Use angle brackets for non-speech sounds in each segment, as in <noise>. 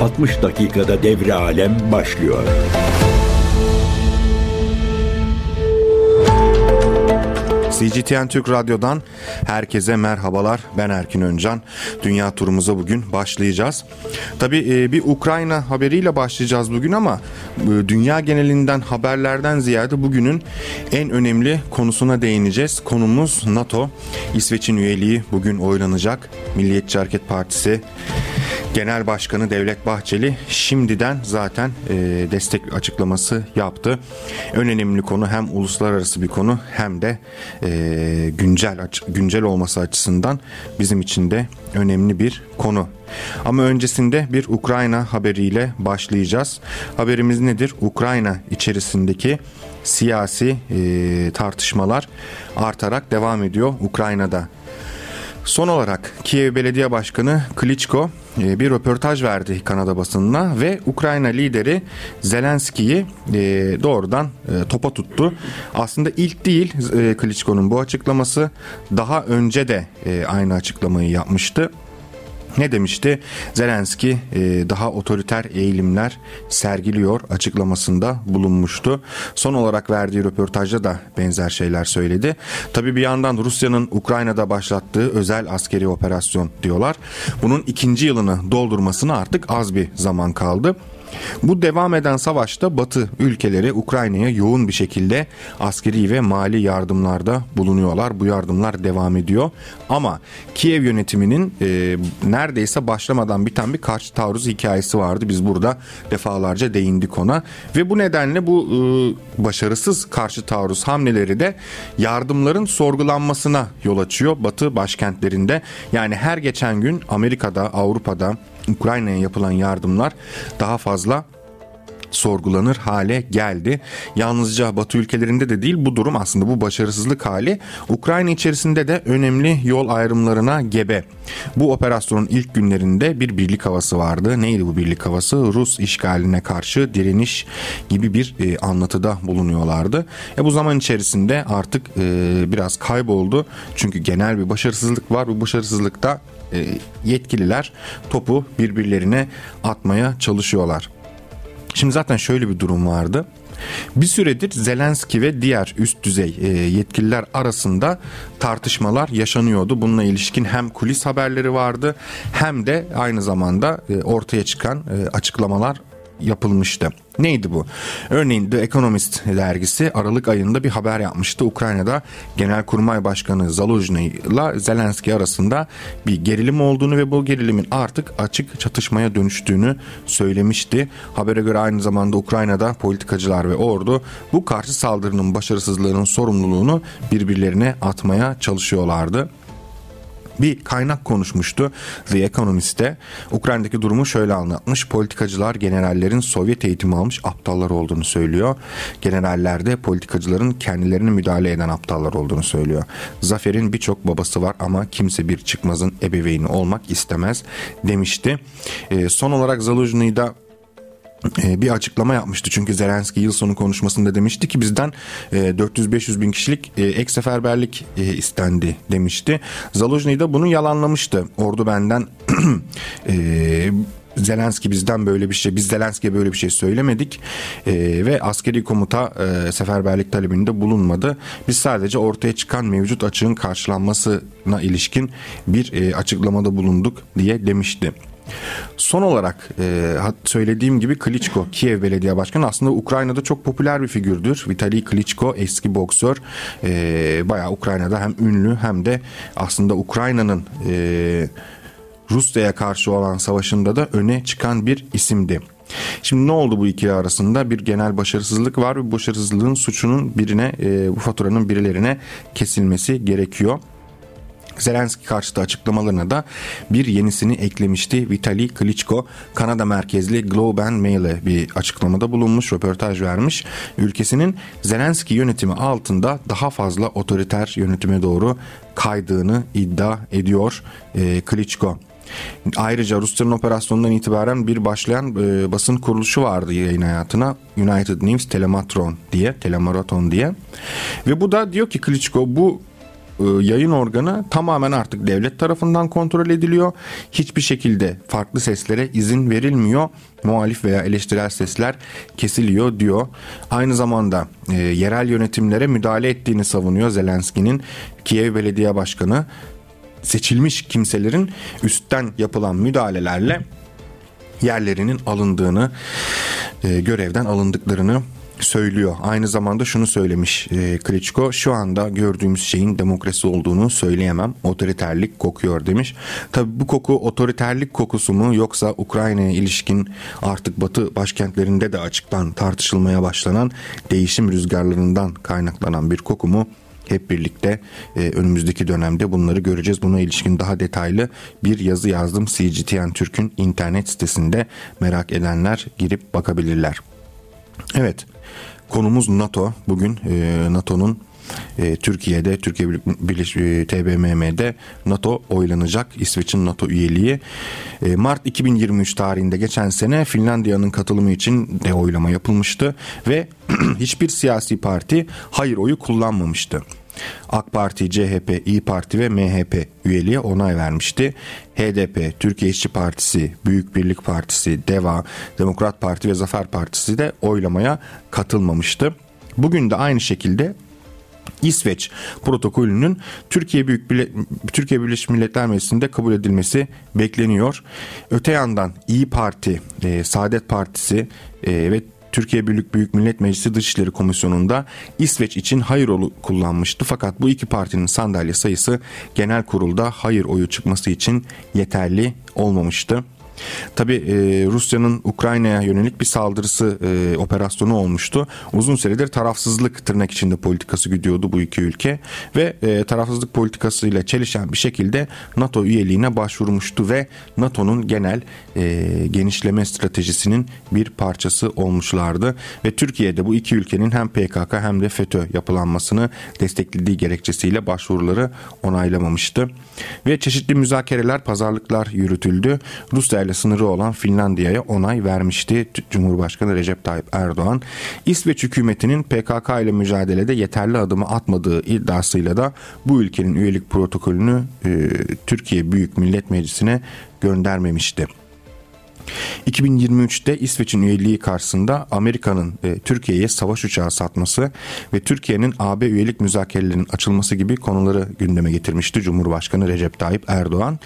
60 dakikada devre alem başlıyor. CGTN Türk Radyo'dan herkese merhabalar. Ben Erkin Öncan. Dünya turumuza bugün başlayacağız. Tabii bir Ukrayna haberiyle başlayacağız bugün ama dünya genelinden haberlerden ziyade bugünün en önemli konusuna değineceğiz. Konumuz NATO. İsveç'in üyeliği bugün oylanacak. Milliyetçi Hareket Partisi Genel Başkanı Devlet Bahçeli şimdiden zaten e, destek açıklaması yaptı. En önemli konu hem uluslararası bir konu hem de e, güncel güncel olması açısından bizim için de önemli bir konu. Ama öncesinde bir Ukrayna haberiyle başlayacağız. Haberimiz nedir? Ukrayna içerisindeki siyasi e, tartışmalar artarak devam ediyor Ukrayna'da. Son olarak Kiev Belediye Başkanı Klitschko e, bir röportaj verdi Kanada basınına ve Ukrayna lideri Zelenski'yi e, doğrudan e, topa tuttu. Aslında ilk değil Klitschko'nun bu açıklaması daha önce de aynı açıklamayı yapmıştı. Ne demişti? Zelenski e, daha otoriter eğilimler sergiliyor açıklamasında bulunmuştu. Son olarak verdiği röportajda da benzer şeyler söyledi. Tabii bir yandan Rusya'nın Ukrayna'da başlattığı özel askeri operasyon diyorlar. Bunun ikinci yılını doldurmasına artık az bir zaman kaldı. Bu devam eden savaşta Batı ülkeleri Ukrayna'ya yoğun bir şekilde askeri ve mali yardımlarda bulunuyorlar. Bu yardımlar devam ediyor. Ama Kiev yönetiminin e, neredeyse başlamadan biten bir karşı taarruz hikayesi vardı. Biz burada defalarca değindik ona. Ve bu nedenle bu e, başarısız karşı taarruz hamleleri de yardımların sorgulanmasına yol açıyor Batı başkentlerinde. Yani her geçen gün Amerika'da, Avrupa'da, Ukrayna'ya yapılan yardımlar daha fazla sorgulanır hale geldi. Yalnızca Batı ülkelerinde de değil bu durum aslında bu başarısızlık hali Ukrayna içerisinde de önemli yol ayrımlarına gebe. Bu operasyonun ilk günlerinde bir birlik havası vardı. Neydi bu birlik havası? Rus işgaline karşı direniş gibi bir e, anlatıda bulunuyorlardı. E, bu zaman içerisinde artık e, biraz kayboldu. Çünkü genel bir başarısızlık var. Bu başarısızlıkta e, yetkililer topu birbirlerine atmaya çalışıyorlar. Şimdi zaten şöyle bir durum vardı. Bir süredir Zelenski ve diğer üst düzey e, yetkililer arasında tartışmalar yaşanıyordu. Bununla ilişkin hem kulis haberleri vardı hem de aynı zamanda e, ortaya çıkan açıklamalar yapılmıştı. Neydi bu? Örneğin The Economist dergisi Aralık ayında bir haber yapmıştı. Ukrayna'da Genelkurmay Başkanı Zaluzhny ile Zelenski arasında bir gerilim olduğunu ve bu gerilimin artık açık çatışmaya dönüştüğünü söylemişti. Habere göre aynı zamanda Ukrayna'da politikacılar ve ordu bu karşı saldırının başarısızlığının sorumluluğunu birbirlerine atmaya çalışıyorlardı bir kaynak konuşmuştu The Economist'te. Ukrayna'daki durumu şöyle anlatmış. Politikacılar generallerin Sovyet eğitimi almış aptallar olduğunu söylüyor. Generaller de politikacıların kendilerini müdahale eden aptallar olduğunu söylüyor. Zafer'in birçok babası var ama kimse bir çıkmazın ebeveyni olmak istemez demişti. E, son olarak Zaluzhny'da e, bir açıklama yapmıştı. Çünkü Zelenski yıl sonu konuşmasında demişti ki bizden 400-500 e, bin kişilik e, ek seferberlik istendi demişti. Zaluzhny da bunu yalanlamıştı. Ordu benden <clears throat> Zelenski bizden böyle bir şey, biz Zelenski'ye böyle bir şey söylemedik e, ve askeri komuta e, seferberlik talebinde bulunmadı. Biz sadece ortaya çıkan mevcut açığın karşılanmasına ilişkin bir e, açıklamada bulunduk diye demişti. Son olarak e, söylediğim gibi Klitschko, Kiev Belediye Başkanı aslında Ukrayna'da çok popüler bir figürdür. Vitali Klitschko eski boksör. E, bayağı Ukrayna'da hem ünlü hem de aslında Ukrayna'nın e, Rusya'ya karşı olan savaşında da öne çıkan bir isimdi. Şimdi ne oldu bu ikili arasında? Bir genel başarısızlık var ve başarısızlığın suçunun birine, e, bu faturanın birilerine kesilmesi gerekiyor. Zelenski karşıtı açıklamalarına da bir yenisini eklemişti. Vitali Klitschko Kanada merkezli Globe and Mail'e bir açıklamada bulunmuş, röportaj vermiş. Ülkesinin Zelenski yönetimi altında daha fazla otoriter yönetime doğru kaydığını iddia ediyor e, Klitschko. Ayrıca Rusya'nın operasyonundan itibaren bir başlayan e, basın kuruluşu vardı yayın hayatına. United News Telematron diye, Telemaraton diye. Ve bu da diyor ki Klitschko bu yayın organı tamamen artık devlet tarafından kontrol ediliyor. Hiçbir şekilde farklı seslere izin verilmiyor. Muhalif veya eleştirel sesler kesiliyor diyor. Aynı zamanda e, yerel yönetimlere müdahale ettiğini savunuyor Zelenski'nin Kiev Belediye Başkanı. Seçilmiş kimselerin üstten yapılan müdahalelerle yerlerinin alındığını, e, görevden alındıklarını söylüyor. Aynı zamanda şunu söylemiş e, Klitschko şu anda gördüğümüz şeyin demokrasi olduğunu söyleyemem. Otoriterlik kokuyor demiş. Tabi bu koku otoriterlik kokusu mu yoksa Ukrayna'ya ilişkin artık batı başkentlerinde de açıktan tartışılmaya başlanan değişim rüzgarlarından kaynaklanan bir koku mu? hep birlikte e, önümüzdeki dönemde bunları göreceğiz. Buna ilişkin daha detaylı bir yazı yazdım. CGTN Türk'ün internet sitesinde merak edenler girip bakabilirler. Evet konumuz NATO. Bugün e, NATO'nun e, Türkiye'de, Türkiye Birleş TBMM'de NATO oylanacak. İsveç'in NATO üyeliği. E, Mart 2023 tarihinde geçen sene Finlandiya'nın katılımı için de oylama yapılmıştı ve <clears throat> hiçbir siyasi parti hayır oyu kullanmamıştı. AK Parti, CHP, İyi Parti ve MHP üyeliğe onay vermişti. HDP, Türkiye İşçi Partisi, Büyük Birlik Partisi, DEVA, Demokrat Parti ve Zafer Partisi de oylamaya katılmamıştı. Bugün de aynı şekilde İsveç protokolünün Türkiye Büyük Bile Türkiye Birleşmiş Milletler Meclisi'nde kabul edilmesi bekleniyor. Öte yandan İyi Parti, e, Saadet Partisi e, ve Türkiye Büyük Büyük Millet Meclisi Dışişleri Komisyonu'nda İsveç için hayır oyu kullanmıştı. Fakat bu iki partinin sandalye sayısı genel kurulda hayır oyu çıkması için yeterli olmamıştı. Tabi e, Rusya'nın Ukrayna'ya yönelik bir saldırısı e, operasyonu olmuştu. Uzun süredir tarafsızlık tırnak içinde politikası gidiyordu bu iki ülke ve e, tarafsızlık politikasıyla çelişen bir şekilde NATO üyeliğine başvurmuştu ve NATO'nun genel e, genişleme stratejisinin bir parçası olmuşlardı ve Türkiye'de bu iki ülkenin hem PKK hem de FETÖ yapılanmasını desteklediği gerekçesiyle başvuruları onaylamamıştı ve çeşitli müzakereler, pazarlıklar yürütüldü. Rusya ile sınırı olan Finlandiya'ya onay vermişti Cumhurbaşkanı Recep Tayyip Erdoğan. İsveç hükümetinin PKK ile mücadelede yeterli adımı atmadığı iddiasıyla da bu ülkenin üyelik protokolünü e, Türkiye Büyük Millet Meclisi'ne göndermemişti. 2023'te İsveç'in üyeliği karşısında Amerika'nın e, Türkiye'ye savaş uçağı satması ve Türkiye'nin AB üyelik müzakerelerinin açılması gibi konuları gündeme getirmişti Cumhurbaşkanı Recep Tayyip Erdoğan.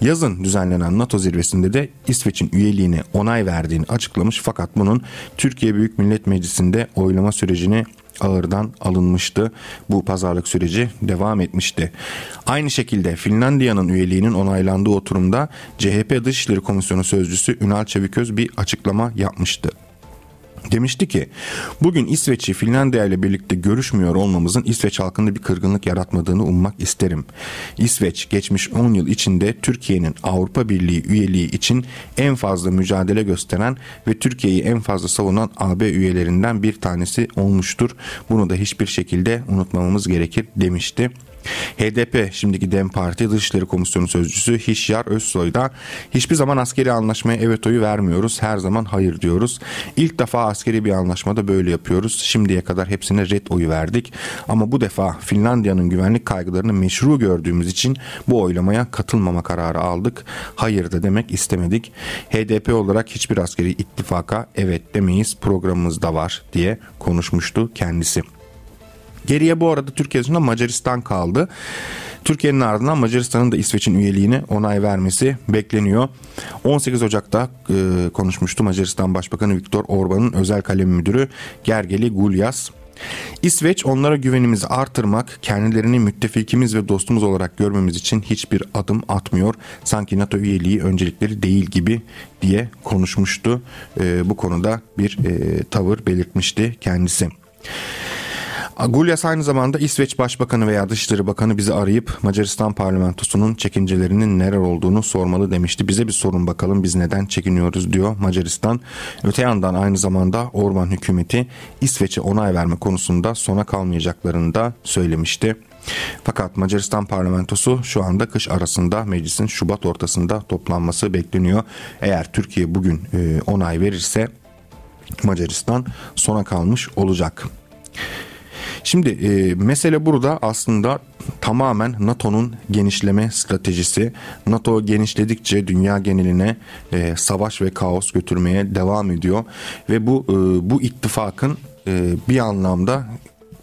Yazın düzenlenen NATO zirvesinde de İsveç'in üyeliğine onay verdiğini açıklamış fakat bunun Türkiye Büyük Millet Meclisi'nde oylama sürecini ağırdan alınmıştı. Bu pazarlık süreci devam etmişti. Aynı şekilde Finlandiya'nın üyeliğinin onaylandığı oturumda CHP Dışişleri Komisyonu Sözcüsü Ünal Çeviköz bir açıklama yapmıştı. Demişti ki bugün İsveç'i Finlandiya ile birlikte görüşmüyor olmamızın İsveç halkında bir kırgınlık yaratmadığını ummak isterim. İsveç geçmiş 10 yıl içinde Türkiye'nin Avrupa Birliği üyeliği için en fazla mücadele gösteren ve Türkiye'yi en fazla savunan AB üyelerinden bir tanesi olmuştur. Bunu da hiçbir şekilde unutmamamız gerekir demişti. HDP şimdiki DEM Parti Dışişleri Komisyonu Sözcüsü Hişyar Özsoy da hiçbir zaman askeri anlaşmaya evet oyu vermiyoruz. Her zaman hayır diyoruz. İlk defa askeri bir anlaşmada böyle yapıyoruz. Şimdiye kadar hepsine red oyu verdik. Ama bu defa Finlandiya'nın güvenlik kaygılarını meşru gördüğümüz için bu oylamaya katılmama kararı aldık. Hayır da demek istemedik. HDP olarak hiçbir askeri ittifaka evet demeyiz programımızda var diye konuşmuştu kendisi. Geriye bu arada Türkiye dışında Macaristan kaldı. Türkiye'nin ardından Macaristan'ın da İsveç'in üyeliğine onay vermesi bekleniyor. 18 Ocak'ta e, konuşmuştu Macaristan Başbakanı Viktor Orban'ın özel kalem müdürü Gergeli Gulyas. İsveç onlara güvenimizi artırmak, kendilerini müttefikimiz ve dostumuz olarak görmemiz için hiçbir adım atmıyor. Sanki NATO üyeliği öncelikleri değil gibi diye konuşmuştu. E, bu konuda bir e, tavır belirtmişti kendisi. Gulyas aynı zamanda İsveç Başbakanı veya Dışişleri Bakanı bizi arayıp Macaristan parlamentosunun çekincelerinin neler olduğunu sormalı demişti. Bize bir sorun bakalım biz neden çekiniyoruz diyor Macaristan. Öte yandan aynı zamanda Orban hükümeti İsveç'e onay verme konusunda sona kalmayacaklarını da söylemişti. Fakat Macaristan parlamentosu şu anda kış arasında meclisin Şubat ortasında toplanması bekleniyor. Eğer Türkiye bugün e, onay verirse Macaristan sona kalmış olacak. Şimdi e, mesele burada aslında tamamen NATO'nun genişleme stratejisi. NATO genişledikçe dünya geneline e, savaş ve kaos götürmeye devam ediyor ve bu e, bu ittifakın e, bir anlamda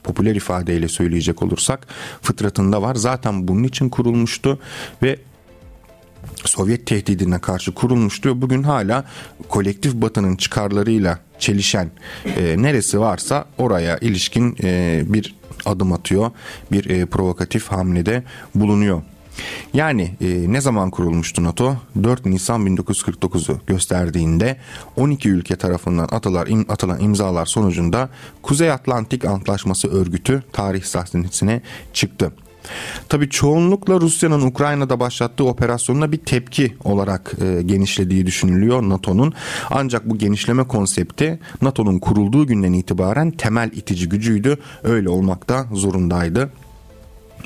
popüler ifadeyle söyleyecek olursak fıtratında var. Zaten bunun için kurulmuştu ve Sovyet tehdidine karşı kurulmuştu. Bugün hala kolektif batının çıkarlarıyla çelişen e, neresi varsa oraya ilişkin e, bir adım atıyor. Bir e, provokatif hamlede bulunuyor. Yani e, ne zaman kurulmuştu NATO? 4 Nisan 1949'u gösterdiğinde 12 ülke tarafından atılar, im, atılan imzalar sonucunda Kuzey Atlantik Antlaşması örgütü tarih sahnesine çıktı. Tabii çoğunlukla Rusya'nın Ukrayna'da başlattığı operasyonuna bir tepki olarak e, genişlediği düşünülüyor NATO'nun. Ancak bu genişleme konsepti NATO'nun kurulduğu günden itibaren temel itici gücüydü. Öyle olmakta zorundaydı.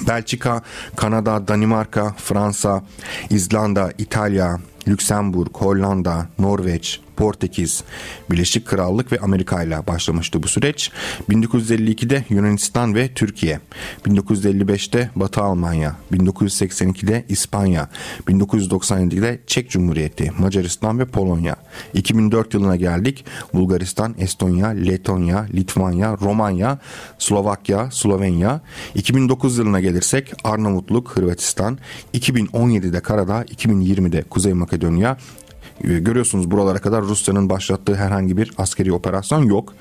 Belçika, Kanada, Danimarka, Fransa, İzlanda, İtalya, Lüksemburg, Hollanda, Norveç, Portekiz, Birleşik Krallık ve Amerika ile başlamıştı bu süreç. 1952'de Yunanistan ve Türkiye, 1955'te Batı Almanya, 1982'de İspanya, 1997'de Çek Cumhuriyeti, Macaristan ve Polonya. 2004 yılına geldik. Bulgaristan, Estonya, Letonya, Litvanya, Romanya, Slovakya, Slovenya. 2009 yılına gelirsek Arnavutluk, Hırvatistan. 2017'de Karadağ, 2020'de Kuzey Makedonya, ee, görüyorsunuz buralara kadar Rusya'nın başlattığı herhangi bir askeri operasyon yok.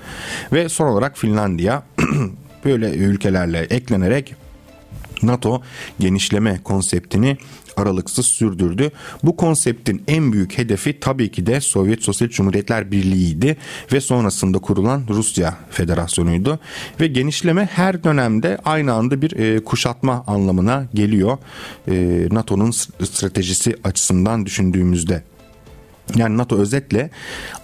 Ve son olarak Finlandiya <clears throat> böyle ülkelerle eklenerek NATO genişleme konseptini aralıksız sürdürdü. Bu konseptin en büyük hedefi tabii ki de Sovyet Sosyalist Cumhuriyetler Birliği'ydi ve sonrasında kurulan Rusya Federasyonu'ydu. Ve genişleme her dönemde aynı anda bir e, kuşatma anlamına geliyor. E, NATO'nun stratejisi açısından düşündüğümüzde yani NATO özetle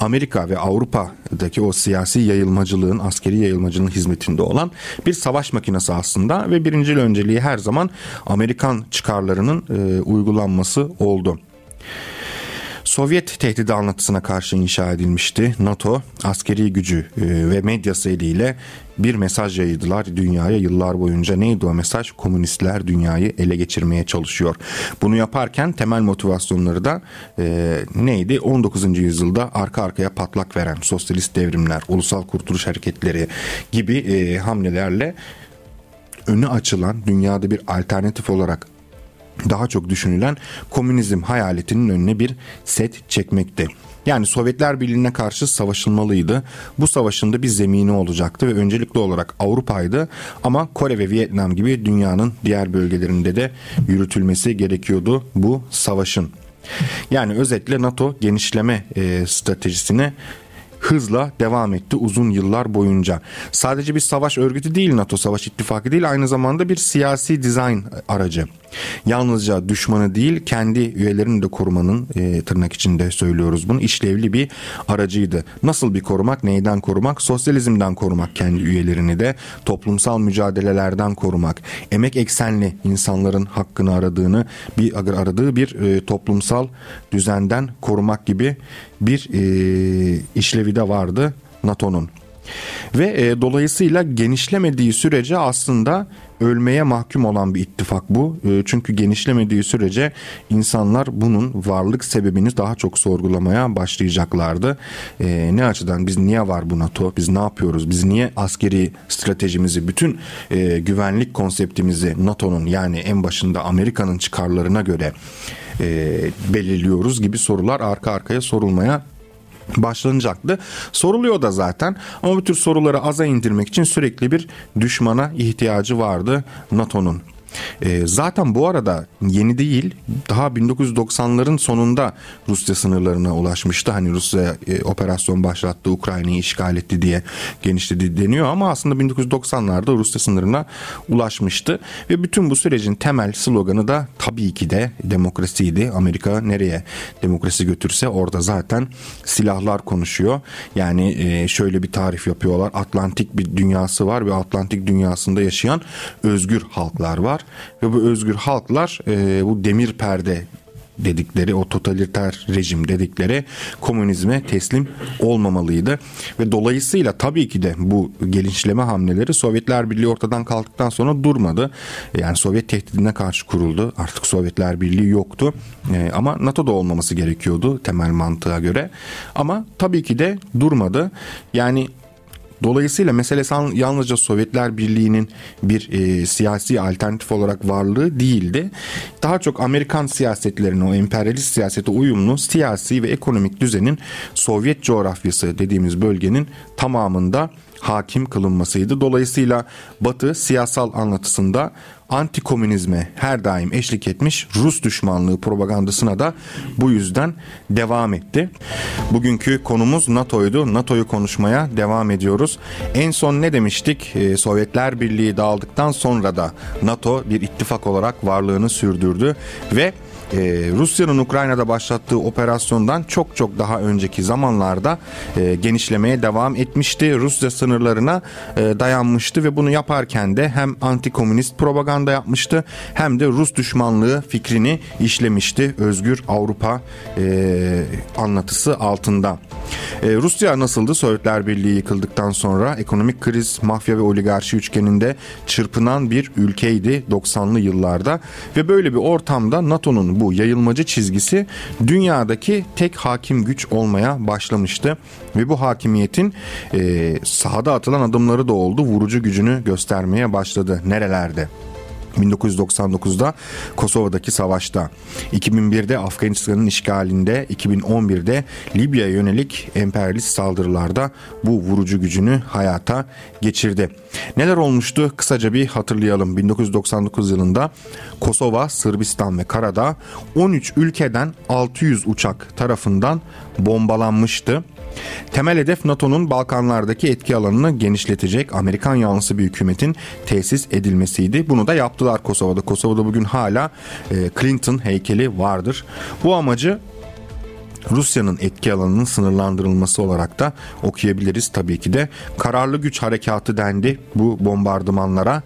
Amerika ve Avrupa'daki o siyasi yayılmacılığın, askeri yayılmacılığın hizmetinde olan bir savaş makinesi aslında ve birinci önceliği her zaman Amerikan çıkarlarının e, uygulanması oldu. Sovyet tehdidi anlatısına karşı inşa edilmişti. NATO askeri gücü e, ve medyası eliyle bir mesaj yaydılar dünyaya yıllar boyunca. Neydi o mesaj? Komünistler dünyayı ele geçirmeye çalışıyor. Bunu yaparken temel motivasyonları da e, neydi? 19. yüzyılda arka arkaya patlak veren sosyalist devrimler, ulusal kurtuluş hareketleri gibi e, hamlelerle önü açılan dünyada bir alternatif olarak daha çok düşünülen komünizm hayaletinin önüne bir set çekmekti. Yani Sovyetler Birliği'ne karşı savaşılmalıydı. Bu savaşın da bir zemini olacaktı ve öncelikli olarak Avrupa'ydı ama Kore ve Vietnam gibi dünyanın diğer bölgelerinde de yürütülmesi gerekiyordu bu savaşın. Yani özetle NATO genişleme e, stratejisine hızla devam etti uzun yıllar boyunca. Sadece bir savaş örgütü değil NATO savaş ittifakı değil aynı zamanda bir siyasi dizayn aracı. Yalnızca düşmanı değil kendi üyelerini de korumanın e, tırnak içinde söylüyoruz bunu işlevli bir aracıydı. Nasıl bir korumak neyden korumak sosyalizmden korumak kendi üyelerini de toplumsal mücadelelerden korumak emek eksenli insanların hakkını aradığını bir aradığı bir e, toplumsal düzenden korumak gibi bir e, işlevi de vardı NATO'nun. Ve e, dolayısıyla genişlemediği sürece aslında ölmeye mahkum olan bir ittifak bu. E, çünkü genişlemediği sürece insanlar bunun varlık sebebini daha çok sorgulamaya başlayacaklardı. E, ne açıdan biz niye var bu NATO? Biz ne yapıyoruz? Biz niye askeri stratejimizi, bütün e, güvenlik konseptimizi NATO'nun yani en başında Amerika'nın çıkarlarına göre e, belirliyoruz gibi sorular arka arkaya sorulmaya başlanacaktı. Soruluyor da zaten ama bu tür soruları aza indirmek için sürekli bir düşmana ihtiyacı vardı NATO'nun. E, zaten bu arada yeni değil daha 1990'ların sonunda Rusya sınırlarına ulaşmıştı. Hani Rusya e, operasyon başlattı Ukrayna'yı işgal etti diye genişledi deniyor ama aslında 1990'larda Rusya sınırına ulaşmıştı. Ve bütün bu sürecin temel sloganı da tabii ki de demokrasiydi. Amerika nereye demokrasi götürse orada zaten silahlar konuşuyor. Yani e, şöyle bir tarif yapıyorlar. Atlantik bir dünyası var ve Atlantik dünyasında yaşayan özgür halklar var ve bu özgür halklar e, bu demir perde dedikleri o totaliter rejim dedikleri komünizme teslim olmamalıydı ve dolayısıyla tabii ki de bu genişleme hamleleri Sovyetler Birliği ortadan kalktıktan sonra durmadı. Yani Sovyet tehdidine karşı kuruldu. Artık Sovyetler Birliği yoktu. E, ama NATO'da olmaması gerekiyordu temel mantığa göre. Ama tabii ki de durmadı. Yani Dolayısıyla mesele yalnızca Sovyetler Birliği'nin bir e, siyasi alternatif olarak varlığı değildi. Daha çok Amerikan siyasetlerine, o emperyalist siyasete uyumlu siyasi ve ekonomik düzenin Sovyet coğrafyası dediğimiz bölgenin tamamında hakim kılınmasıydı. Dolayısıyla Batı siyasal anlatısında antikomünizme her daim eşlik etmiş Rus düşmanlığı propagandasına da bu yüzden devam etti. Bugünkü konumuz NATO'ydu. NATO'yu konuşmaya devam ediyoruz. En son ne demiştik? Ee, Sovyetler Birliği dağıldıktan sonra da NATO bir ittifak olarak varlığını sürdürdü ve e, Rusya'nın Ukrayna'da başlattığı operasyondan çok çok daha önceki zamanlarda e, genişlemeye devam etmişti. Rusya sınırlarına e, dayanmıştı ve bunu yaparken de hem antikomünist propaganda yapmıştı hem de Rus düşmanlığı fikrini işlemişti. Özgür Avrupa e, anlatısı altında. E, Rusya nasıldı Sovyetler Birliği yıkıldıktan sonra? Ekonomik kriz, mafya ve oligarşi üçgeninde çırpınan bir ülkeydi 90'lı yıllarda ve böyle bir ortamda NATO'nun bu yayılmacı çizgisi dünyadaki tek hakim güç olmaya başlamıştı ve bu hakimiyetin e, sahada atılan adımları da oldu. Vurucu gücünü göstermeye başladı. Nerelerde? 1999'da Kosova'daki savaşta, 2001'de Afganistan'ın işgalinde, 2011'de Libya'ya yönelik emperyalist saldırılarda bu vurucu gücünü hayata geçirdi. Neler olmuştu? Kısaca bir hatırlayalım. 1999 yılında Kosova, Sırbistan ve Karadağ 13 ülkeden 600 uçak tarafından bombalanmıştı. Temel hedef NATO'nun Balkanlardaki etki alanını genişletecek Amerikan yanlısı bir hükümetin tesis edilmesiydi. Bunu da yaptılar Kosova'da. Kosova'da bugün hala e, Clinton heykeli vardır. Bu amacı Rusya'nın etki alanının sınırlandırılması olarak da okuyabiliriz tabii ki de. Kararlı güç harekatı dendi bu bombardımanlara.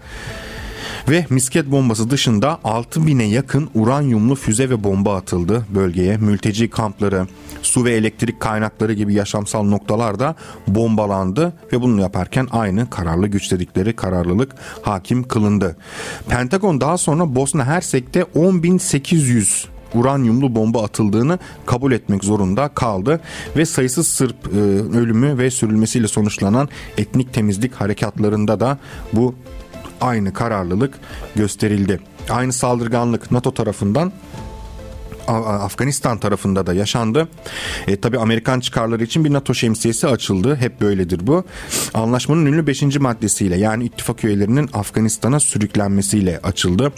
Ve misket bombası dışında 6000'e yakın uranyumlu füze ve bomba atıldı bölgeye. Mülteci kampları, su ve elektrik kaynakları gibi yaşamsal noktalar da bombalandı ve bunu yaparken aynı kararlı güç dedikleri kararlılık hakim kılındı. Pentagon daha sonra Bosna Hersek'te 10.800 uranyumlu bomba atıldığını kabul etmek zorunda kaldı ve sayısız Sırp e, ölümü ve sürülmesiyle sonuçlanan etnik temizlik harekatlarında da bu aynı kararlılık gösterildi. Aynı saldırganlık NATO tarafından Afganistan tarafında da yaşandı. E, tabii Amerikan çıkarları için bir NATO şemsiyesi açıldı. Hep böyledir bu. Anlaşmanın ünlü 5. maddesiyle yani ittifak üyelerinin Afganistan'a sürüklenmesiyle açıldı.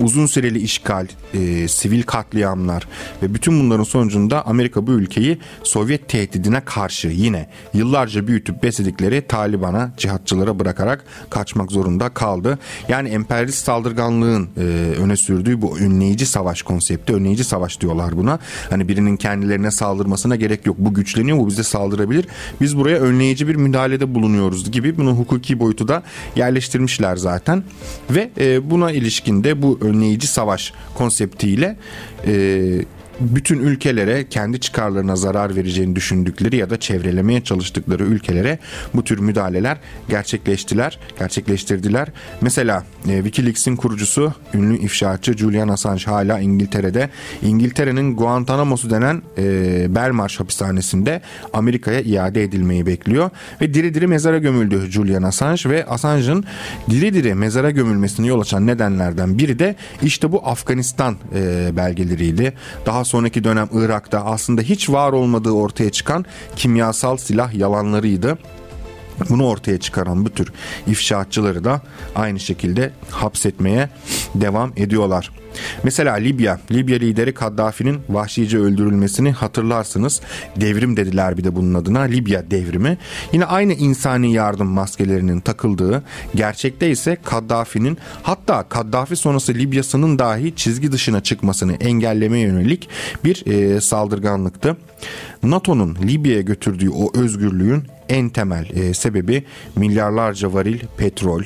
Uzun süreli işgal, e, sivil katliamlar ve bütün bunların sonucunda Amerika bu ülkeyi Sovyet tehdidine karşı yine yıllarca büyütüp besledikleri Taliban'a, cihatçılara bırakarak kaçmak zorunda kaldı. Yani emperyalist saldırganlığın e, öne sürdüğü bu önleyici savaş konsepti, önleyici savaş savaş diyorlar buna. Hani birinin kendilerine saldırmasına gerek yok. Bu güçleniyor bu bize saldırabilir. Biz buraya önleyici bir müdahalede bulunuyoruz gibi bunu hukuki boyutu da yerleştirmişler zaten. Ve e, buna ilişkin de bu önleyici savaş konseptiyle e, bütün ülkelere kendi çıkarlarına zarar vereceğini düşündükleri ya da çevrelemeye çalıştıkları ülkelere bu tür müdahaleler gerçekleştiler, gerçekleştirdiler. Mesela e, WikiLeaks'in kurucusu ünlü ifşaatçı Julian Assange hala İngiltere'de. İngiltere'nin Guantanamo'su denen e, Belmarsh hapishanesinde Amerika'ya iade edilmeyi bekliyor ve diri diri mezara gömüldü Julian Assange ve Assange'ın diri diri mezara gömülmesini yol açan nedenlerden biri de işte bu Afganistan e, belgeleriydi. Daha sonraki dönem Irak'ta aslında hiç var olmadığı ortaya çıkan kimyasal silah yalanlarıydı. Bunu ortaya çıkaran bu tür ifşaatçıları da aynı şekilde hapsetmeye devam ediyorlar. Mesela Libya, Libya lideri Kaddafi'nin vahşice öldürülmesini hatırlarsınız. Devrim dediler bir de bunun adına Libya devrimi. Yine aynı insani yardım maskelerinin takıldığı, gerçekte ise Kaddafi'nin hatta Kaddafi sonrası Libya'sının dahi çizgi dışına çıkmasını engellemeye yönelik bir e, saldırganlıktı. NATO'nun Libya'ya götürdüğü o özgürlüğün en temel e, sebebi milyarlarca varil petrol,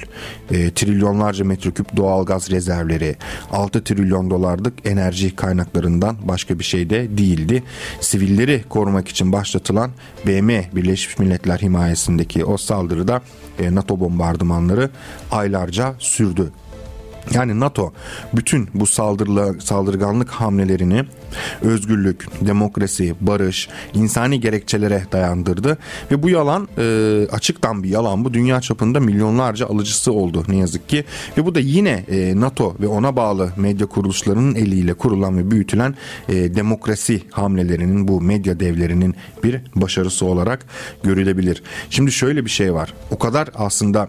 e, trilyonlarca metreküp doğalgaz rezervleri, 6 trilyon dolarlık enerji kaynaklarından başka bir şey de değildi. Sivilleri korumak için başlatılan BM Birleşmiş Milletler himayesindeki o saldırıda e, NATO bombardımanları aylarca sürdü. Yani NATO bütün bu saldırıla, saldırganlık hamlelerini özgürlük, demokrasi, barış, insani gerekçelere dayandırdı. Ve bu yalan e, açıktan bir yalan bu. Dünya çapında milyonlarca alıcısı oldu ne yazık ki. Ve bu da yine e, NATO ve ona bağlı medya kuruluşlarının eliyle kurulan ve büyütülen e, demokrasi hamlelerinin bu medya devlerinin bir başarısı olarak görülebilir. Şimdi şöyle bir şey var. O kadar aslında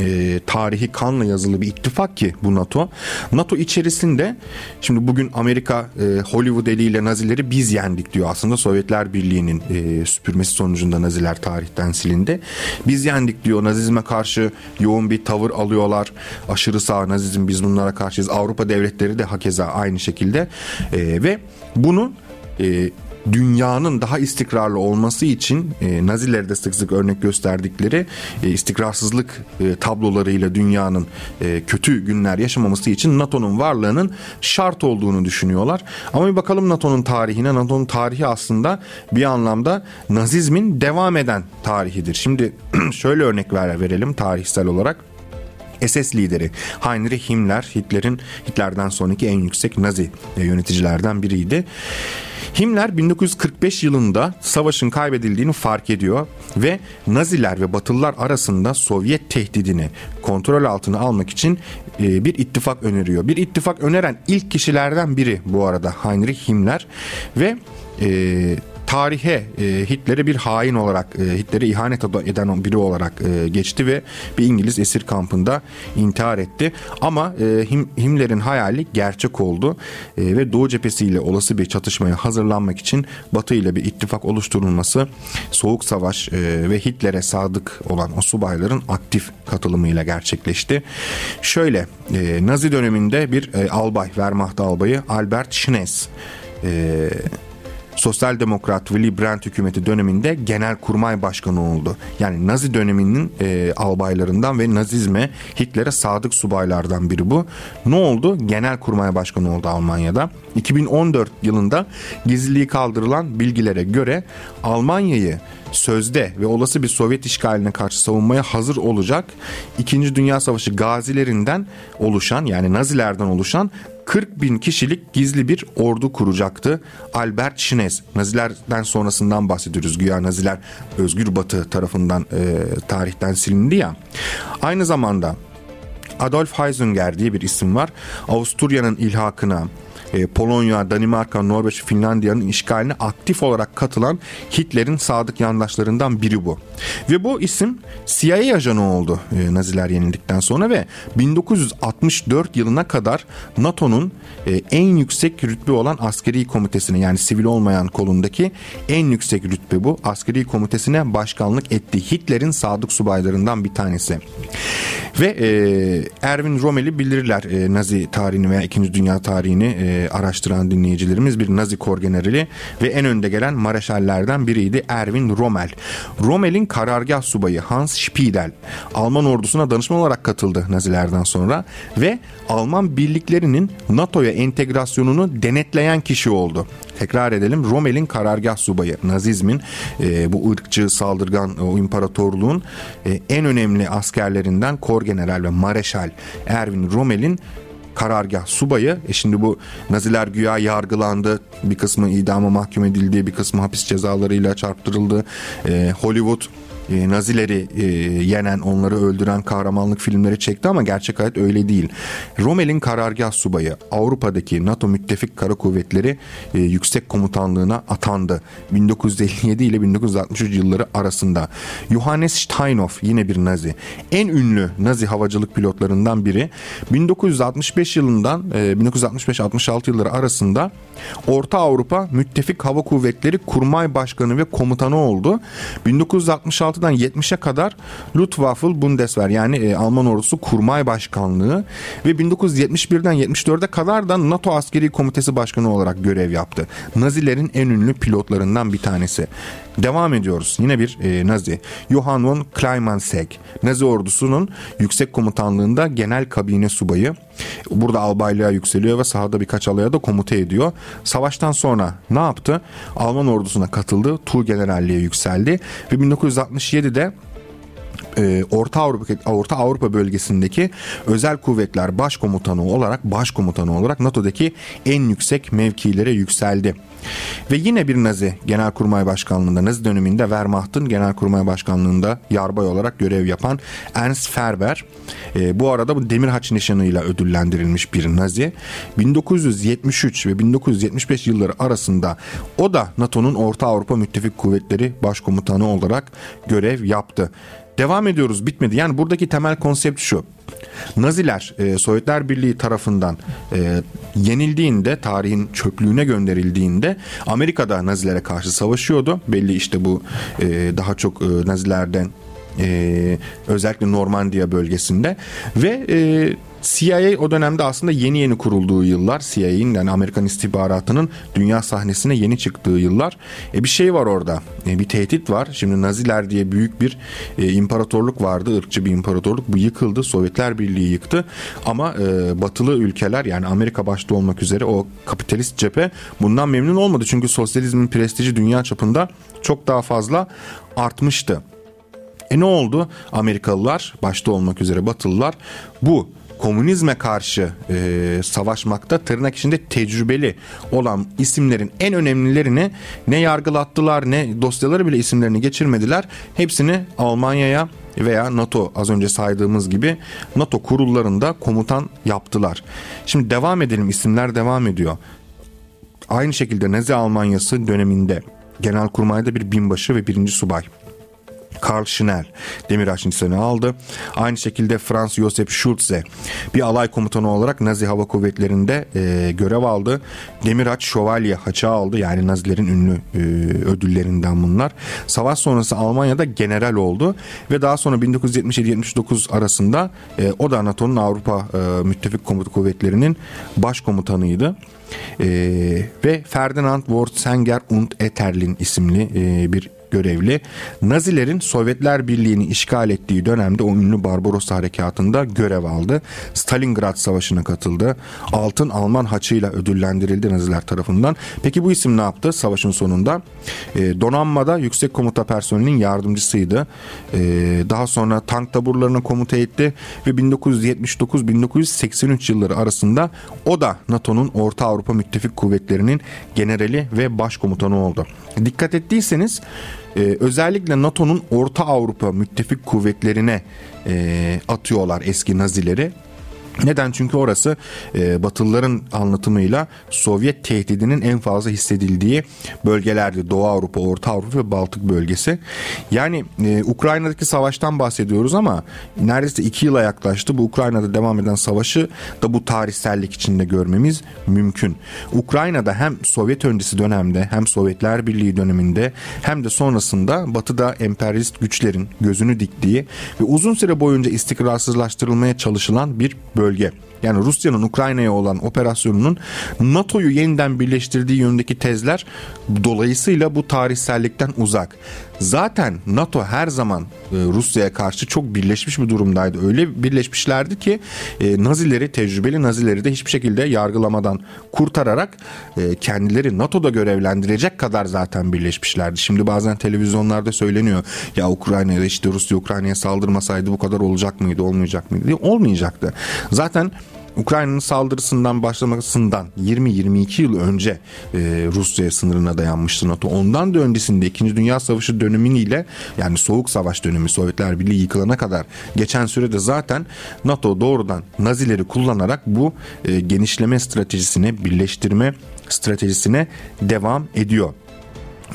e, tarihi kanla yazılı bir ittifak ki bu NATO. NATO içerisinde şimdi bugün Amerika e, Hollywood eliyle Nazileri biz yendik diyor. Aslında Sovyetler Birliği'nin e, süpürmesi sonucunda Naziler tarihten silindi. Biz yendik diyor. Nazizme karşı yoğun bir tavır alıyorlar. Aşırı sağ Nazizm biz bunlara karşıyız. Avrupa devletleri de hakeza aynı şekilde e, ve bunu e, dünyanın daha istikrarlı olması için e, Nazileri de sık sık örnek gösterdikleri e, istikrarsızlık e, tablolarıyla dünyanın e, kötü günler yaşamaması için NATO'nun varlığının şart olduğunu düşünüyorlar. Ama bir bakalım NATO'nun tarihine. NATO'nun tarihi aslında bir anlamda Nazizmin devam eden tarihidir. Şimdi <clears throat> şöyle örnek ver, verelim tarihsel olarak. SS lideri Heinrich Himmler Hitler'in Hitler'den sonraki en yüksek Nazi e, yöneticilerden biriydi. Himmler 1945 yılında savaşın kaybedildiğini fark ediyor ve Naziler ve Batılılar arasında Sovyet tehdidini kontrol altına almak için e, bir ittifak öneriyor. Bir ittifak öneren ilk kişilerden biri bu arada Heinrich Himmler ve e, tarihe e, Hitler'e bir hain olarak e, Hitler'e ihanet eden biri olarak e, geçti ve bir İngiliz esir kampında intihar etti. Ama e, Him, Himmler'in hayali gerçek oldu e, ve Doğu cephesiyle olası bir çatışmaya hazırlanmak için Batı ile bir ittifak oluşturulması Soğuk Savaş e, ve Hitler'e sadık olan o subayların aktif katılımıyla gerçekleşti. Şöyle e, Nazi döneminde bir e, albay, Wehrmacht albayı Albert Schnees e, Sosyal Demokrat Willy Brandt hükümeti döneminde genel kurmay başkanı oldu. Yani Nazi döneminin e, albaylarından ve Nazizme Hitler'e sadık subaylardan biri bu. Ne oldu? Genel kurmay başkanı oldu Almanya'da. 2014 yılında gizliliği kaldırılan bilgilere göre Almanya'yı sözde ve olası bir Sovyet işgaline karşı savunmaya hazır olacak 2. Dünya Savaşı gazilerinden oluşan yani Nazilerden oluşan 40 bin kişilik gizli bir ordu kuracaktı. Albert Schnees, Nazilerden sonrasından bahsediyoruz. Güya Naziler Özgür Batı tarafından e, tarihten silindi ya. Aynı zamanda Adolf Heisinger diye bir isim var. Avusturya'nın ilhakına, e, Polonya, Danimarka, Norveç, Finlandiya'nın işgaline aktif olarak katılan Hitler'in sadık yandaşlarından biri bu. Ve bu isim CIA ajanı oldu e, Naziler yenildikten sonra ve 1964 yılına kadar NATO'nun e, en yüksek rütbe olan askeri komitesine yani sivil olmayan kolundaki en yüksek rütbe bu. Askeri komitesine başkanlık etti. Hitler'in sadık subaylarından bir tanesi. Ve Erwin Rommel'i bilirler Nazi tarihini veya 2. Dünya tarihini araştıran dinleyicilerimiz bir Nazi kor generali ve en önde gelen mareşallerden biriydi Erwin Rommel. Rommel'in karargah subayı Hans Spiedel Alman ordusuna danışman olarak katıldı Nazilerden sonra ve Alman birliklerinin NATO'ya entegrasyonunu denetleyen kişi oldu. Tekrar edelim Rommel'in karargah subayı Nazizmin e, bu ırkçı saldırgan o imparatorluğun e, en önemli askerlerinden kor general ve mareşal Erwin Rommel'in karargah subayı. E şimdi bu Naziler güya yargılandı. Bir kısmı idama mahkum edildi. Bir kısmı hapis cezalarıyla çarptırıldı. E, Hollywood e, Nazileri e, yenen, onları öldüren kahramanlık filmleri çekti ama gerçek hayat öyle değil. Rommel'in karargah subayı Avrupa'daki NATO müttefik kara kuvvetleri e, yüksek komutanlığına atandı. 1957 ile 1963 yılları arasında. Johannes Steinhoff yine bir Nazi. En ünlü Nazi havacılık pilotlarından biri. 1965 yılından e, 1965-66 yılları arasında Orta Avrupa Müttefik Hava Kuvvetleri Kurmay Başkanı ve Komutanı oldu. 1966 66'dan 70'e kadar Luftwaffe Bundeswehr yani e, Alman ordusu kurmay başkanlığı ve 1971'den 74'e kadar da NATO askeri komitesi başkanı olarak görev yaptı. Nazilerin en ünlü pilotlarından bir tanesi. Devam ediyoruz. Yine bir e, Nazi. Johann von Kleinmansegg. Nazi ordusunun yüksek komutanlığında genel kabine subayı. Burada albaylığa yükseliyor ve sahada birkaç alaya da komuta ediyor. Savaştan sonra ne yaptı? Alman ordusuna katıldı. Tuğ generalliğe yükseldi ve 1967'de e, Orta Avrupa Orta Avrupa bölgesindeki özel kuvvetler başkomutanı olarak başkomutanı olarak NATO'daki en yüksek mevkilere yükseldi. Ve yine bir Nazi Genelkurmay Başkanlığında Nazi döneminde Wehrmacht'ın Genelkurmay Başkanlığında yarbay olarak görev yapan Ernst Ferber e, bu arada bu demir haç nişanıyla ödüllendirilmiş bir Nazi. 1973 ve 1975 yılları arasında o da NATO'nun Orta Avrupa Müttefik Kuvvetleri Başkomutanı olarak görev yaptı. Devam ediyoruz bitmedi. Yani buradaki temel konsept şu. Naziler e, Sovyetler Birliği tarafından e, yenildiğinde tarihin çöplüğüne gönderildiğinde Amerika'da Nazilere karşı savaşıyordu. Belli işte bu e, daha çok e, Nazilerden e, özellikle Normandiya bölgesinde ve e, CIA o dönemde aslında yeni yeni kurulduğu yıllar. CIA'nin yani Amerikan istihbaratının dünya sahnesine yeni çıktığı yıllar. E bir şey var orada. E bir tehdit var. Şimdi Naziler diye büyük bir e, imparatorluk vardı. ırkçı bir imparatorluk. Bu yıkıldı. Sovyetler Birliği yıktı. Ama e, batılı ülkeler yani Amerika başta olmak üzere o kapitalist cephe bundan memnun olmadı. Çünkü sosyalizmin prestiji dünya çapında çok daha fazla artmıştı. E ne oldu? Amerikalılar başta olmak üzere Batılılar bu komünizme karşı e, savaşmakta tırnak içinde tecrübeli olan isimlerin en önemlilerini ne yargılattılar ne dosyaları bile isimlerini geçirmediler. Hepsini Almanya'ya veya NATO az önce saydığımız gibi NATO kurullarında komutan yaptılar. Şimdi devam edelim isimler devam ediyor. Aynı şekilde Nazi Almanyası döneminde Genelkurmay'da bir binbaşı ve birinci subay. Karl Schnell Demirhaç nişanı aldı. Aynı şekilde Franz Josef Schulze bir alay komutanı olarak Nazi Hava Kuvvetleri'nde e, görev aldı. Demirhaç şövalye haça aldı. Yani Nazilerin ünlü e, ödüllerinden bunlar. Savaş sonrası Almanya'da general oldu ve daha sonra 1977-79 arasında e, o da NATO'nun Avrupa e, Müttefik Komutu Kuvvetleri'nin başkomutanıydı. E, ve Ferdinand Wortsenger und Etterlin isimli e, bir görevli Nazilerin Sovyetler Birliği'ni işgal ettiği dönemde o ünlü Barbaros Harekatı'nda görev aldı. Stalingrad Savaşı'na katıldı. Altın Alman haçıyla ödüllendirildi Naziler tarafından. Peki bu isim ne yaptı savaşın sonunda? E, donanmada yüksek komuta personelinin yardımcısıydı. E, daha sonra tank taburlarına komuta etti ve 1979-1983 yılları arasında o da NATO'nun Orta Avrupa Müttefik Kuvvetleri'nin generali ve başkomutanı oldu. Dikkat ettiyseniz e, özellikle NATO'nun Orta Avrupa müttefik kuvvetlerine e, atıyorlar eski Nazileri. Neden? Çünkü orası e, Batılıların anlatımıyla Sovyet tehdidinin en fazla hissedildiği bölgelerdi. Doğu Avrupa, Orta Avrupa ve Baltık bölgesi. Yani e, Ukrayna'daki savaştan bahsediyoruz ama neredeyse iki yıla yaklaştı. Bu Ukrayna'da devam eden savaşı da bu tarihsellik içinde görmemiz mümkün. Ukrayna'da hem Sovyet öncesi dönemde hem Sovyetler Birliği döneminde hem de sonrasında Batı'da emperyalist güçlerin gözünü diktiği ve uzun süre boyunca istikrarsızlaştırılmaya çalışılan bir bölge bölge. Yani Rusya'nın Ukrayna'ya olan operasyonunun NATO'yu yeniden birleştirdiği yönündeki tezler dolayısıyla bu tarihsellikten uzak. Zaten NATO her zaman e, Rusya'ya karşı çok birleşmiş bir durumdaydı. Öyle birleşmişlerdi ki e, Nazileri, tecrübeli Nazileri de hiçbir şekilde yargılamadan kurtararak e, kendileri NATO'da görevlendirecek kadar zaten birleşmişlerdi. Şimdi bazen televizyonlarda söyleniyor ya Ukrayna'da işte Rusya Ukrayna'ya saldırmasaydı bu kadar olacak mıydı, olmayacak mıydı. Olmayacaktı. Zaten Ukrayna'nın saldırısından başlamasından 20-22 yıl önce e, Rusya sınırına dayanmıştı NATO. Ondan da öncesinde 2. Dünya Savaşı dönemiyle yani Soğuk Savaş dönemi Sovyetler Birliği yıkılana kadar geçen sürede zaten NATO doğrudan Nazileri kullanarak bu e, genişleme stratejisine, birleştirme stratejisine devam ediyor.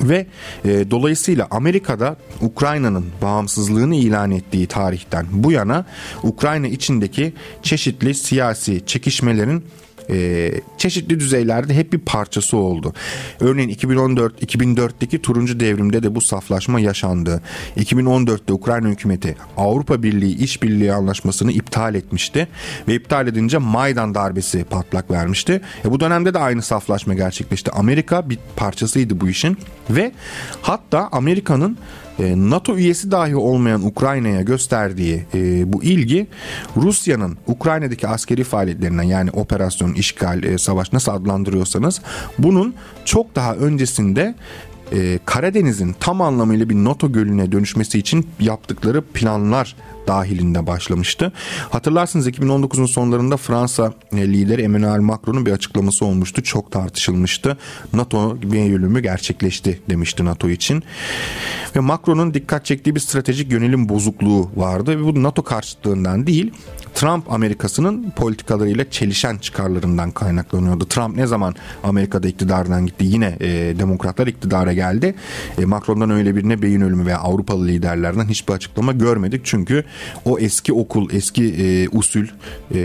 Ve e, dolayısıyla Amerika'da Ukrayna'nın bağımsızlığını ilan ettiği tarihten bu yana Ukrayna içindeki çeşitli siyasi çekişmelerin e, çeşitli düzeylerde hep bir parçası oldu. Örneğin 2014 2004'teki turuncu devrimde de bu saflaşma yaşandı. 2014'te Ukrayna hükümeti Avrupa Birliği İşbirliği Anlaşması'nı iptal etmişti ve iptal edince Maydan darbesi patlak vermişti. E, bu dönemde de aynı saflaşma gerçekleşti. Amerika bir parçasıydı bu işin ve hatta Amerika'nın NATO üyesi dahi olmayan Ukrayna'ya gösterdiği e, bu ilgi Rusya'nın Ukrayna'daki askeri faaliyetlerinden yani operasyon, işgal, e, savaş nasıl adlandırıyorsanız bunun çok daha öncesinde Karadeniz'in tam anlamıyla bir NATO gölüne dönüşmesi için yaptıkları planlar dahilinde başlamıştı. Hatırlarsınız 2019'un sonlarında Fransa lideri Emmanuel Macron'un bir açıklaması olmuştu. Çok tartışılmıştı. NATO yönümü gerçekleşti demişti NATO için. Ve Macron'un dikkat çektiği bir stratejik yönelim bozukluğu vardı. Ve bu NATO karşıtlığından değil Trump Amerikası'nın politikalarıyla çelişen çıkarlarından kaynaklanıyordu. Trump ne zaman Amerika'da iktidardan gitti yine e, demokratlar iktidara geldi. E, Macron'dan öyle birine beyin ölümü veya Avrupalı liderlerden hiçbir açıklama görmedik. Çünkü o eski okul, eski e, usul e,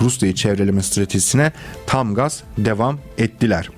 Rusya'yı çevreleme stratejisine tam gaz devam ettiler.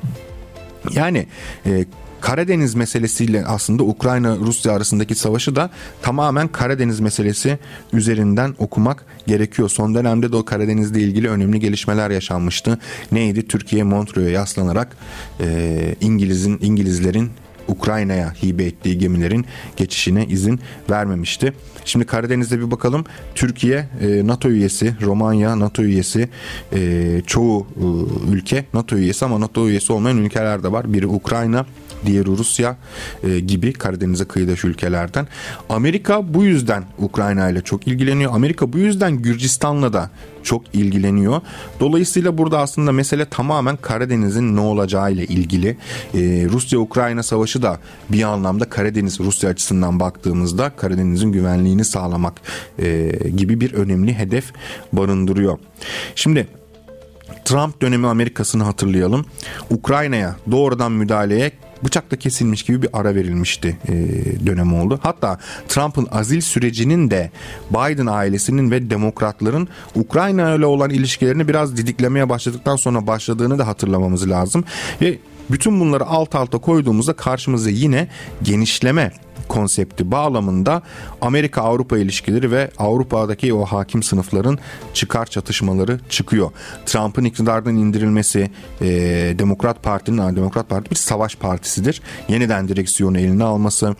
Yani e, Karadeniz meselesiyle aslında Ukrayna Rusya arasındaki savaşı da tamamen Karadeniz meselesi üzerinden okumak gerekiyor. Son dönemde de o Karadeniz'le ilgili önemli gelişmeler yaşanmıştı. Neydi? Türkiye Montreux'e yaslanarak e, İngiliz'in İngilizlerin Ukrayna'ya hibe ettiği gemilerin geçişine izin vermemişti. Şimdi Karadeniz'de bir bakalım. Türkiye e, NATO üyesi, Romanya NATO üyesi, e, çoğu e, ülke NATO üyesi ama NATO üyesi olmayan ülkeler de var. Biri Ukrayna, diğeri Rusya e, gibi Karadeniz'e kıyıdaş ülkelerden. Amerika bu yüzden Ukrayna ile çok ilgileniyor. Amerika bu yüzden Gürcistan'la da çok ilgileniyor. Dolayısıyla burada aslında mesele tamamen Karadeniz'in ne olacağı ile ilgili. Ee, Rusya-Ukrayna savaşı da bir anlamda Karadeniz Rusya açısından baktığımızda Karadeniz'in güvenliğini sağlamak e, gibi bir önemli hedef barındırıyor. Şimdi Trump dönemi Amerika'sını hatırlayalım. Ukrayna'ya doğrudan müdahaleye bıçakla kesilmiş gibi bir ara verilmişti e, dönem oldu. Hatta Trump'ın azil sürecinin de Biden ailesinin ve demokratların Ukrayna ile olan ilişkilerini biraz didiklemeye başladıktan sonra başladığını da hatırlamamız lazım. Ve bütün bunları alt alta koyduğumuzda karşımıza yine genişleme konsepti bağlamında Amerika-Avrupa ilişkileri ve Avrupa'daki o hakim sınıfların çıkar çatışmaları çıkıyor. Trump'ın iktidardan indirilmesi, e, Demokrat Parti'nin, Demokrat Parti bir savaş partisidir. Yeniden direksiyonu eline alması,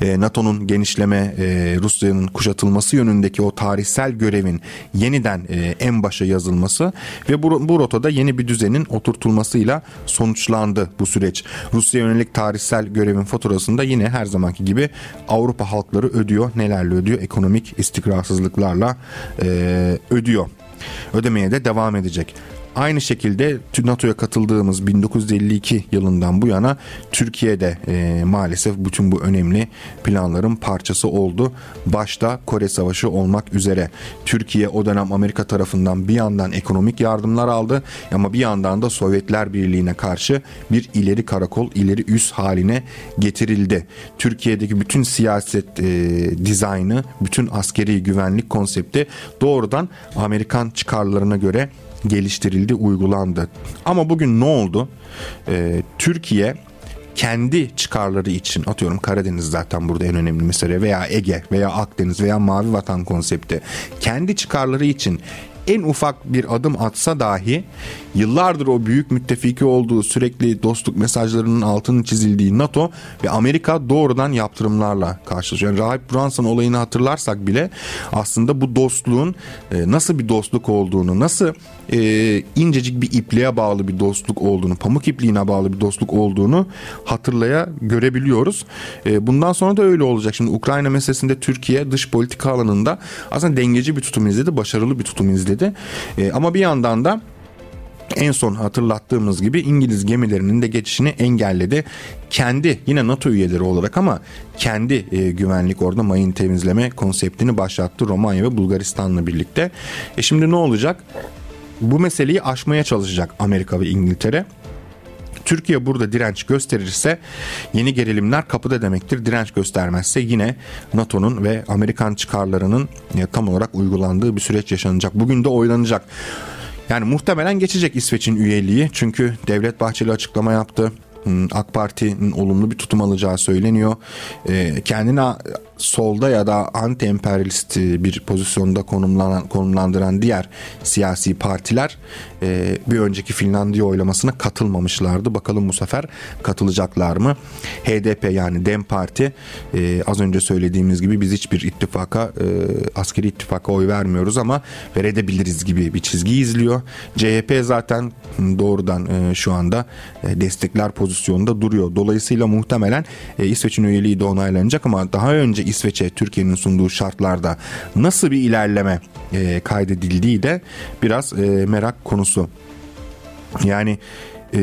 e, NATO'nun genişleme, e, Rusya'nın kuşatılması yönündeki o tarihsel görevin yeniden e, en başa yazılması ve bu, bu rotada yeni bir düzenin oturtulmasıyla sonuçlandı bu süreç. Rusya yönelik tarihsel görevin faturasında yine her zamanki gibi Avrupa halkları ödüyor. Nelerle ödüyor? Ekonomik istikrarsızlıklarla e, ödüyor. Ödemeye de devam edecek. Aynı şekilde NATO'ya katıldığımız 1952 yılından bu yana Türkiye'de e, maalesef bütün bu önemli planların parçası oldu. Başta Kore Savaşı olmak üzere Türkiye o dönem Amerika tarafından bir yandan ekonomik yardımlar aldı ama bir yandan da Sovyetler Birliği'ne karşı bir ileri karakol, ileri üs haline getirildi. Türkiye'deki bütün siyaset e, dizaynı, bütün askeri güvenlik konsepti doğrudan Amerikan çıkarlarına göre geliştirildi, uygulandı. Ama bugün ne oldu? Ee, Türkiye kendi çıkarları için atıyorum Karadeniz zaten burada en önemli mesele veya Ege veya Akdeniz veya Mavi Vatan konsepti kendi çıkarları için en ufak bir adım atsa dahi yıllardır o büyük müttefiki olduğu sürekli dostluk mesajlarının altının çizildiği NATO ve Amerika doğrudan yaptırımlarla karşılaşıyor. Yani Rahip Brunson olayını hatırlarsak bile aslında bu dostluğun e, nasıl bir dostluk olduğunu, nasıl e, incecik bir ipliğe bağlı bir dostluk olduğunu, pamuk ipliğine bağlı bir dostluk olduğunu hatırlaya görebiliyoruz. E, bundan sonra da öyle olacak. Şimdi Ukrayna meselesinde Türkiye dış politika alanında aslında dengeci bir tutum izledi, başarılı bir tutum izledi. E, ama bir yandan da en son hatırlattığımız gibi İngiliz gemilerinin de geçişini engelledi. Kendi yine NATO üyeleri olarak ama kendi e, güvenlik orada mayın temizleme konseptini başlattı Romanya ve Bulgaristan'la birlikte. E şimdi ne olacak? Bu meseleyi aşmaya çalışacak Amerika ve İngiltere. Türkiye burada direnç gösterirse yeni gerilimler kapıda demektir. Direnç göstermezse yine NATO'nun ve Amerikan çıkarlarının e, tam olarak uygulandığı bir süreç yaşanacak. Bugün de oylanacak. Yani muhtemelen geçecek İsveç'in üyeliği çünkü Devlet Bahçeli açıklama yaptı. Hmm, AK Parti'nin olumlu bir tutum alacağı söyleniyor. Ee, kendine solda ya da anti emperyalist bir pozisyonda konumlanan, konumlandıran diğer siyasi partiler e, bir önceki Finlandiya oylamasına katılmamışlardı. Bakalım bu sefer katılacaklar mı? HDP yani Dem Parti e, az önce söylediğimiz gibi biz hiçbir ittifaka e, askeri ittifaka oy vermiyoruz ama verebiliriz gibi bir çizgi izliyor. CHP zaten doğrudan e, şu anda e, destekler pozisyonunda duruyor. Dolayısıyla muhtemelen e, İsveç'in üyeliği de onaylanacak ama daha önce İsveç'e Türkiye'nin sunduğu şartlarda nasıl bir ilerleme e, kaydedildiği de biraz e, merak konusu. Yani e,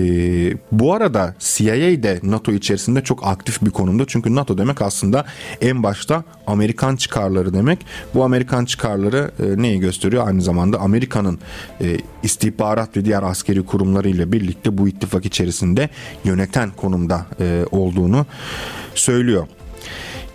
bu arada CIA de NATO içerisinde çok aktif bir konumda. Çünkü NATO demek aslında en başta Amerikan çıkarları demek. Bu Amerikan çıkarları e, neyi gösteriyor? Aynı zamanda Amerika'nın e, istihbarat ve diğer askeri kurumları ile birlikte bu ittifak içerisinde yöneten konumda e, olduğunu söylüyor.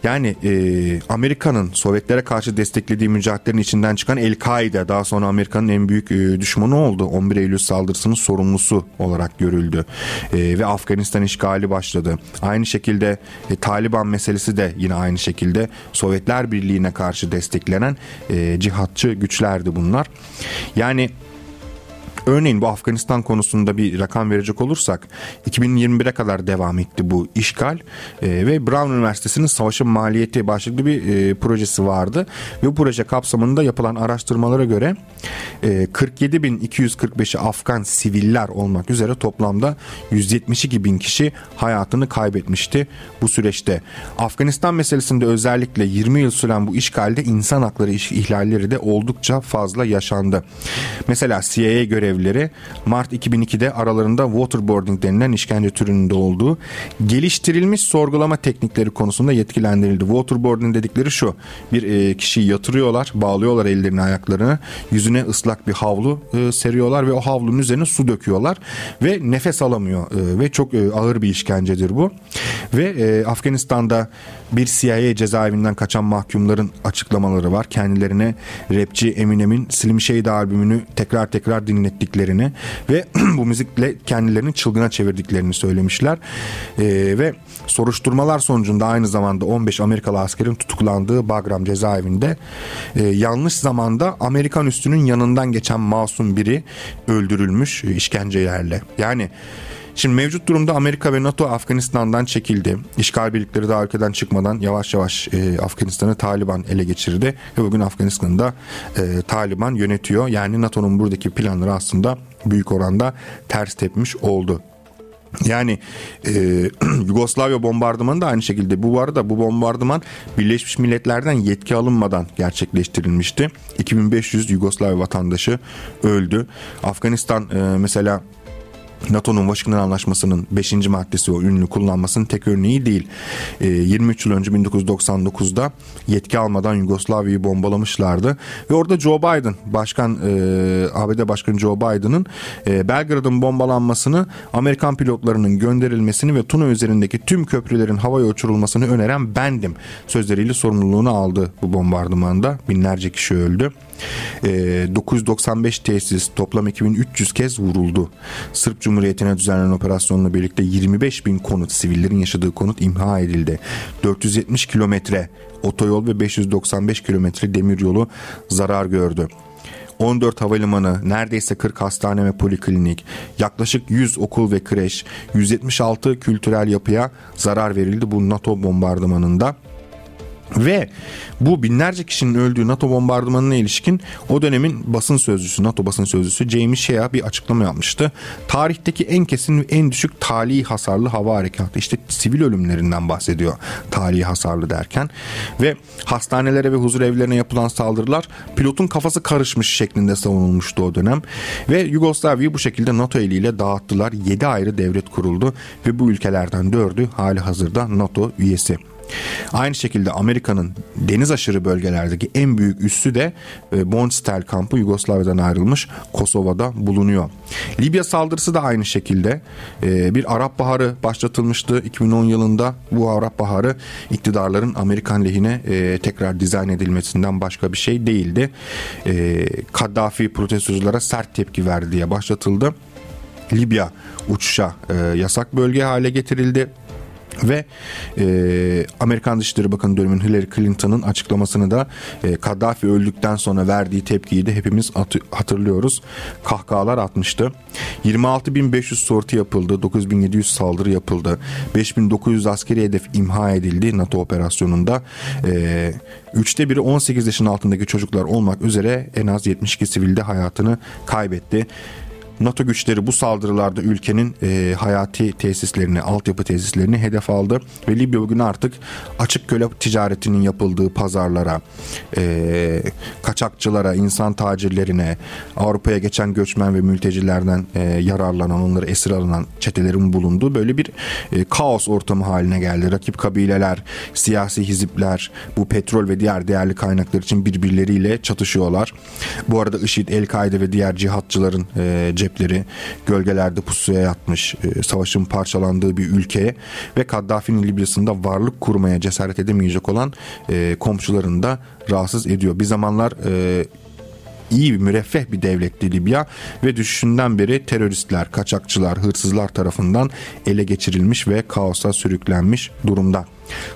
Yani e, Amerika'nın Sovyetlere karşı desteklediği mücadelelerin içinden çıkan El-Kaide daha sonra Amerika'nın en büyük e, düşmanı oldu. 11 Eylül saldırısının sorumlusu olarak görüldü. E, ve Afganistan işgali başladı. Aynı şekilde e, Taliban meselesi de yine aynı şekilde Sovyetler Birliği'ne karşı desteklenen e, cihatçı güçlerdi bunlar. Yani Örneğin bu Afganistan konusunda bir rakam verecek olursak 2021'e kadar devam etti bu işgal e, ve Brown Üniversitesi'nin savaşın maliyeti başlıklı bir e, projesi vardı ve bu proje kapsamında yapılan araştırmalara göre e, 47.245'i Afgan siviller olmak üzere toplamda 172 bin kişi hayatını kaybetmişti bu süreçte. Afganistan meselesinde özellikle 20 yıl süren bu işgalde insan hakları ihlalleri de oldukça fazla yaşandı. Mesela CIA görev görevlileri Mart 2002'de aralarında waterboarding denilen işkence türünün de olduğu geliştirilmiş sorgulama teknikleri konusunda yetkilendirildi. Waterboarding dedikleri şu bir e, kişiyi yatırıyorlar bağlıyorlar ellerini ayaklarını yüzüne ıslak bir havlu e, seriyorlar ve o havlunun üzerine su döküyorlar ve nefes alamıyor e, ve çok ağır bir işkencedir bu ve Afganistan'da bir CIA cezaevinden kaçan mahkumların açıklamaları var. Kendilerine rapçi Eminem'in Slim Shady albümünü tekrar tekrar dinlettiklerini ve <clears throat> bu müzikle kendilerini çılgına çevirdiklerini söylemişler. E, ve soruşturmalar sonucunda aynı zamanda 15 Amerikalı askerin tutuklandığı Bagram cezaevinde e, yanlış zamanda Amerikan üstünün yanından geçen masum biri öldürülmüş işkencelerle. Yani Şimdi mevcut durumda Amerika ve NATO Afganistan'dan çekildi. İşgal birlikleri daha ülkeden çıkmadan yavaş yavaş e, Afganistan'ı Taliban ele geçirdi. Ve bugün Afganistan'da e, Taliban yönetiyor. Yani NATO'nun buradaki planları aslında büyük oranda ters tepmiş oldu. Yani e, <clears throat> Yugoslavya bombardımanı da aynı şekilde. Bu arada bu bombardıman Birleşmiş Milletler'den yetki alınmadan gerçekleştirilmişti. 2500 Yugoslavya vatandaşı öldü. Afganistan e, mesela NATO'nun Washington Anlaşması'nın 5. maddesi o ünlü kullanmasının tek örneği değil. E, ee, 23 yıl önce 1999'da yetki almadan Yugoslavya'yı bombalamışlardı. Ve orada Joe Biden, başkan e, ABD Başkanı Joe Biden'ın e, Belgrad'ın bombalanmasını, Amerikan pilotlarının gönderilmesini ve Tuna üzerindeki tüm köprülerin havaya uçurulmasını öneren bendim sözleriyle sorumluluğunu aldı bu bombardımanda. Binlerce kişi öldü. E, 995 tesis toplam 2300 kez vuruldu. Sırp Cumhuriyeti'ne düzenlenen operasyonla birlikte 25 bin konut, sivillerin yaşadığı konut imha edildi. 470 kilometre otoyol ve 595 kilometre demiryolu zarar gördü. 14 havalimanı, neredeyse 40 hastane ve poliklinik, yaklaşık 100 okul ve kreş, 176 kültürel yapıya zarar verildi bu NATO bombardımanında. Ve bu binlerce kişinin öldüğü NATO bombardımanına ilişkin o dönemin basın sözcüsü, NATO basın sözcüsü Jamie Shea bir açıklama yapmıştı. Tarihteki en kesin ve en düşük tali hasarlı hava harekatı. İşte sivil ölümlerinden bahsediyor tali hasarlı derken. Ve hastanelere ve huzur evlerine yapılan saldırılar pilotun kafası karışmış şeklinde savunulmuştu o dönem. Ve Yugoslavya'yı bu şekilde NATO eliyle dağıttılar. 7 ayrı devlet kuruldu ve bu ülkelerden 4'ü hali hazırda NATO üyesi. Aynı şekilde Amerika'nın deniz aşırı bölgelerdeki en büyük üssü de e, Bondstel kampı Yugoslavya'dan ayrılmış Kosova'da bulunuyor. Libya saldırısı da aynı şekilde e, bir Arap Baharı başlatılmıştı 2010 yılında. Bu Arap Baharı iktidarların Amerikan lehine e, tekrar dizayn edilmesinden başka bir şey değildi. Kaddafi protestoculara sert tepki verdi diye başlatıldı. Libya uçuşa yasak bölge hale getirildi ve e, Amerikan Dışişleri Bakanı dönemin Hillary Clinton'ın açıklamasını da e, Kaddafi öldükten sonra verdiği tepkiyi de hepimiz hatırlıyoruz. Kahkahalar atmıştı. 26.500 sortu yapıldı, 9.700 saldırı yapıldı, 5.900 askeri hedef imha edildi NATO operasyonunda. E, üçte biri 18 yaşın altındaki çocuklar olmak üzere en az 72 sivilde hayatını kaybetti. NATO güçleri bu saldırılarda ülkenin e, hayati tesislerini, altyapı tesislerini hedef aldı ve Libya bugün artık açık köle ticaretinin yapıldığı pazarlara, e, kaçakçılara, insan tacirlerine, Avrupa'ya geçen göçmen ve mültecilerden e, yararlanan, onları esir alınan çetelerin bulunduğu böyle bir e, kaos ortamı haline geldi. Rakip kabileler, siyasi hizipler bu petrol ve diğer değerli kaynaklar için birbirleriyle çatışıyorlar. Bu arada IŞİD, El-Kaide ve diğer cihatçıların e, cepleri gölgelerde pusuya yatmış, e, savaşın parçalandığı bir ülkeye ve Kaddafi'nin Libya'sında varlık kurmaya cesaret edemeyecek olan e, komşularını da rahatsız ediyor. Bir zamanlar e, iyi bir müreffeh bir devletti Libya ve düşüşünden beri teröristler, kaçakçılar, hırsızlar tarafından ele geçirilmiş ve kaosa sürüklenmiş durumda.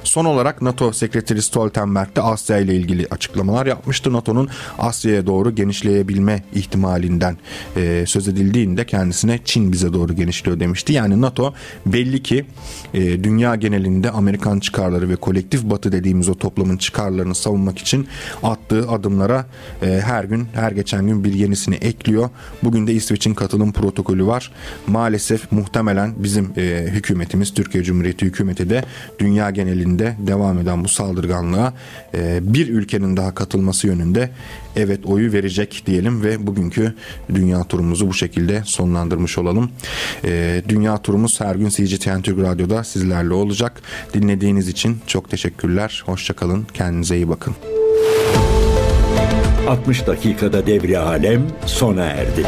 Son olarak NATO Sekreteri Stoltenberg de Asya ile ilgili açıklamalar yapmıştı. NATO'nun Asya'ya doğru genişleyebilme ihtimalinden e, söz edildiğinde kendisine Çin bize doğru genişliyor demişti. Yani NATO belli ki e, dünya genelinde Amerikan çıkarları ve kolektif batı dediğimiz o toplumun çıkarlarını savunmak için attığı adımlara e, her gün her geçen gün bir yenisini ekliyor. Bugün de İsveç'in katılım protokolü var. Maalesef muhtemelen bizim e, hükümetimiz Türkiye Cumhuriyeti hükümeti de dünya genelinde devam eden bu saldırganlığa e, bir ülkenin daha katılması yönünde evet oyu verecek diyelim ve bugünkü dünya turumuzu bu şekilde sonlandırmış olalım. E, dünya turumuz her gün CGTN Türk Radyo'da sizlerle olacak. Dinlediğiniz için çok teşekkürler. Hoşçakalın. Kendinize iyi bakın. 60 dakikada devri alem sona erdi.